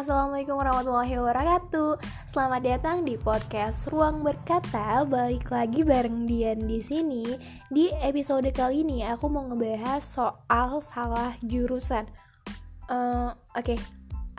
Assalamualaikum warahmatullahi wabarakatuh. Selamat datang di podcast Ruang Berkata. Balik lagi bareng Dian di sini. Di episode kali ini aku mau ngebahas soal salah jurusan. Uh, Oke, okay.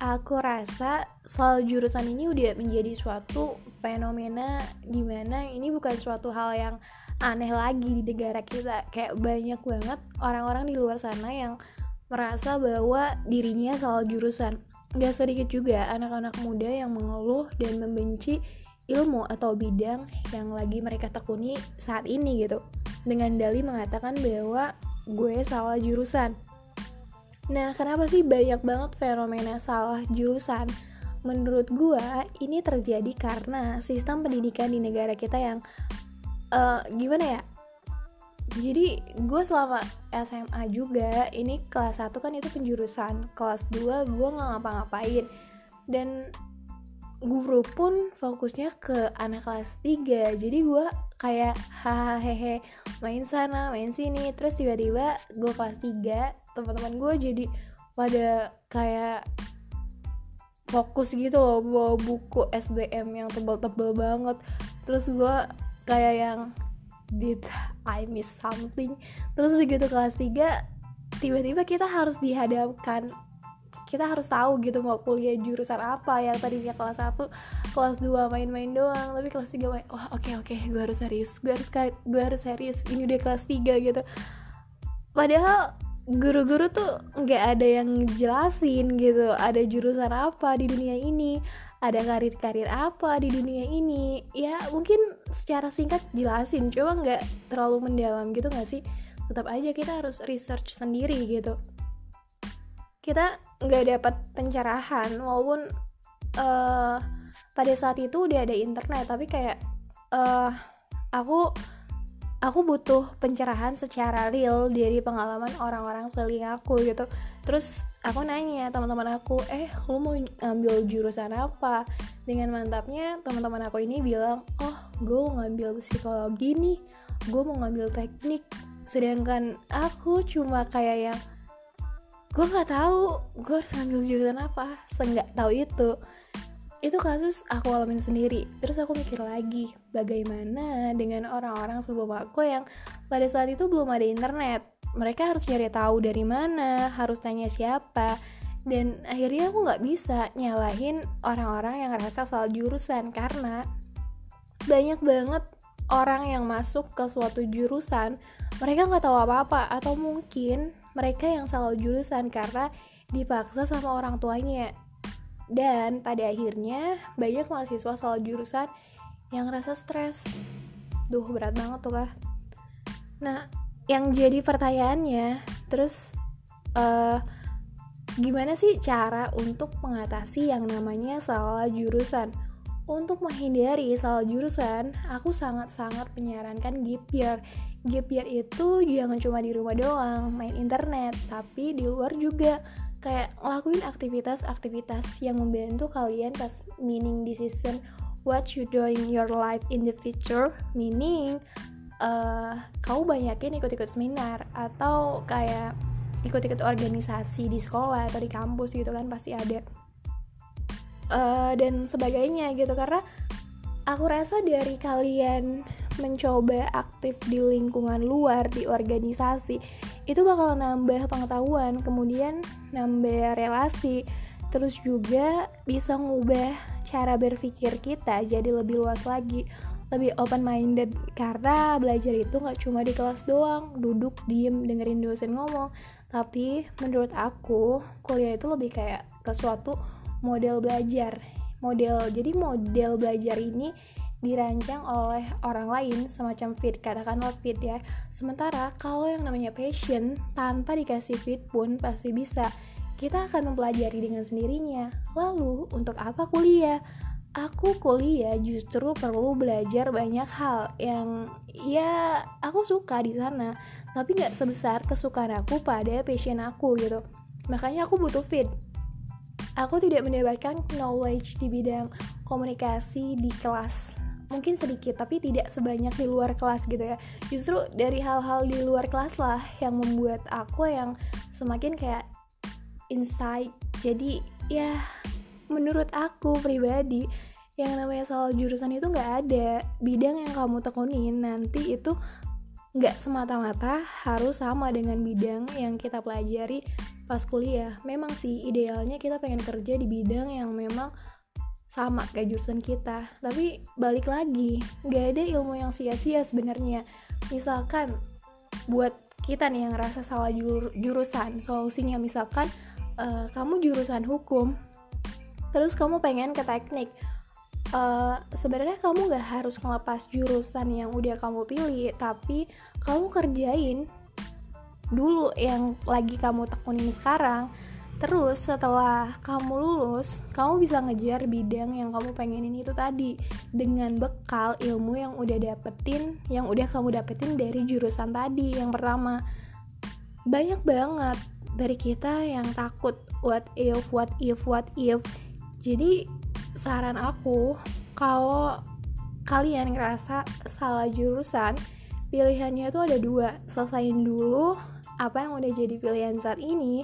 aku rasa soal jurusan ini udah menjadi suatu fenomena di mana ini bukan suatu hal yang aneh lagi di negara kita. Kayak banyak banget orang-orang di luar sana yang merasa bahwa dirinya salah jurusan Gak sedikit juga anak-anak muda yang mengeluh dan membenci ilmu atau bidang yang lagi mereka tekuni saat ini gitu. Dengan dalih mengatakan bahwa gue salah jurusan. Nah kenapa sih banyak banget fenomena salah jurusan? Menurut gue ini terjadi karena sistem pendidikan di negara kita yang uh, gimana ya jadi gue selama SMA juga ini kelas 1 kan itu penjurusan kelas 2 gue nggak ngapa-ngapain. Dan guru pun fokusnya ke anak kelas 3 jadi gue kayak hahaha main sana main sini. Terus tiba-tiba gue kelas 3 teman-teman gue jadi pada kayak fokus gitu loh bawa buku SBM yang tebal-tebal banget. Terus gue kayak yang did I miss something? Terus begitu kelas 3 tiba-tiba kita harus dihadapkan. Kita harus tahu gitu mau kuliah jurusan apa. Yang tadinya kelas 1 kelas 2 main-main doang. Tapi kelas 3 wah oke okay, oke okay, gue harus serius gue harus gue harus serius. Ini udah kelas 3 gitu. Padahal guru-guru tuh nggak ada yang jelasin gitu ada jurusan apa di dunia ini ada karir-karir apa di dunia ini? Ya mungkin secara singkat jelasin coba nggak terlalu mendalam gitu nggak sih? Tetap aja kita harus research sendiri gitu. Kita nggak dapat pencerahan walaupun uh, pada saat itu udah ada internet tapi kayak uh, aku aku butuh pencerahan secara real dari pengalaman orang-orang seling aku gitu. Terus aku nanya teman-teman aku eh lu mau ngambil jurusan apa? Dengan mantapnya teman-teman aku ini bilang oh gue mau ngambil psikologi nih. Gue mau ngambil teknik. Sedangkan aku cuma kayak yang gue nggak tahu gue harus ngambil jurusan apa. Seenggak tahu itu. Itu kasus aku alamin sendiri. Terus aku mikir lagi bagaimana dengan orang-orang sebelum aku yang pada saat itu belum ada internet mereka harus nyari tahu dari mana harus tanya siapa. Dan akhirnya aku nggak bisa nyalahin orang-orang yang ngerasa salah jurusan karena banyak banget orang yang masuk ke suatu jurusan mereka nggak tahu apa-apa atau mungkin mereka yang salah jurusan karena dipaksa sama orang tuanya. Dan pada akhirnya banyak mahasiswa salah jurusan yang ngerasa stres. Duh berat banget tuh kah nah yang jadi pertanyaannya terus uh, gimana sih cara untuk mengatasi yang namanya salah jurusan? Untuk menghindari salah jurusan aku sangat-sangat menyarankan gap year. Gap year itu jangan cuma di rumah doang main internet tapi di luar juga. Kayak ngelakuin aktivitas-aktivitas yang membantu kalian pas meaning decision what you do in your life in the future meaning uh, kamu banyakin ikut-ikut seminar atau kayak ikut-ikut organisasi di sekolah atau di kampus gitu kan pasti ada. Uh, dan sebagainya gitu karena aku rasa dari kalian mencoba aktif di lingkungan luar di organisasi itu bakal nambah pengetahuan kemudian nambah relasi terus juga bisa ngubah cara berpikir kita jadi lebih luas lagi lebih open minded karena belajar itu nggak cuma di kelas doang duduk diem dengerin dosen ngomong. Tapi menurut aku kuliah itu lebih kayak ke suatu model belajar. Model jadi model belajar ini dirancang oleh orang lain semacam fit katakanlah fit ya. Sementara kalau yang namanya passion tanpa dikasih fit pun pasti bisa. Kita akan mempelajari dengan sendirinya. Lalu untuk apa kuliah aku kuliah justru perlu belajar banyak hal yang ya aku suka di sana tapi nggak sebesar kesukaan aku pada passion aku gitu. Makanya aku butuh fit aku tidak mendapatkan knowledge di bidang komunikasi di kelas. Mungkin sedikit tapi tidak sebanyak di luar kelas gitu ya. Justru dari hal-hal di luar kelas lah yang membuat aku yang semakin kayak insight. Jadi ya menurut aku pribadi yang namanya soal jurusan itu nggak ada. Bidang yang kamu tekunin nanti itu nggak semata-mata harus sama dengan bidang yang kita pelajari pas kuliah. Memang sih idealnya kita pengen kerja di bidang yang memang sama kayak jurusan kita. Tapi balik lagi nggak ada ilmu yang sia-sia sebenarnya. Misalkan buat kita nih yang rasa salah jur jurusan solusinya misalkan uh, kamu jurusan hukum terus kamu pengen ke teknik. Uh, sebenarnya kamu gak harus ngelepas jurusan yang udah kamu pilih tapi kamu kerjain dulu yang lagi kamu tekunin sekarang. Terus setelah kamu lulus kamu bisa ngejar bidang yang kamu pengenin itu tadi dengan bekal ilmu yang udah dapetin yang udah kamu dapetin dari jurusan tadi yang pertama. Banyak banget dari kita yang takut what if what if what if jadi saran aku kalau kalian ngerasa salah jurusan pilihannya itu ada dua. Selesain dulu apa yang udah jadi pilihan saat ini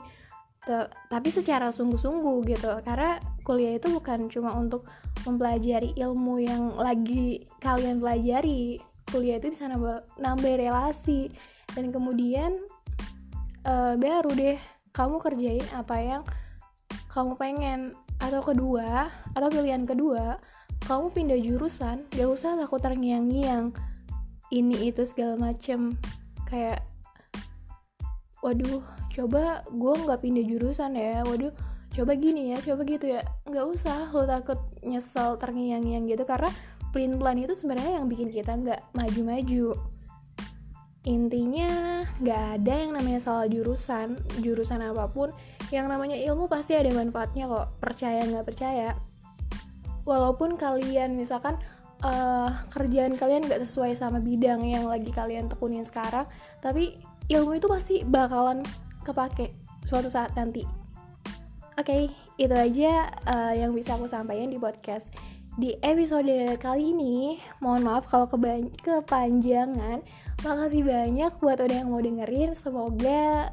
tapi secara sungguh-sungguh gitu. Karena kuliah itu bukan cuma untuk mempelajari ilmu yang lagi kalian pelajari. Kuliah itu bisa nambah nambah relasi. Dan kemudian uh, baru deh kamu kerjain apa yang kamu pengen atau kedua atau pilihan kedua kamu pindah jurusan gak usah takut terngiang-ngiang. Ini itu segala macem. Kayak waduh coba gue nggak pindah jurusan ya. Waduh coba gini ya coba gitu ya. Nggak usah lo takut nyesel terngiang-ngiang gitu karena plan plan itu sebenarnya yang bikin kita nggak maju-maju intinya nggak ada yang namanya salah jurusan jurusan apa pun yang namanya ilmu pasti ada manfaatnya kok percaya nggak percaya. Walaupun kalian misalkan uh, kerjaan kalian nggak sesuai sama bidang yang lagi kalian tekunin sekarang tapi ilmu itu pasti bakalan kepake suatu saat nanti. Oke okay, itu aja uh, yang bisa aku sampaikan di podcast. Di episode kali ini mohon maaf kalau kepanjangan makasih banyak buat udah yang mau dengerin. Semoga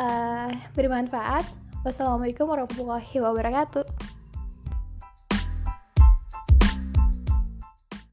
uh, bermanfaat. Wassalamualaikum warahmatullahi wabarakatuh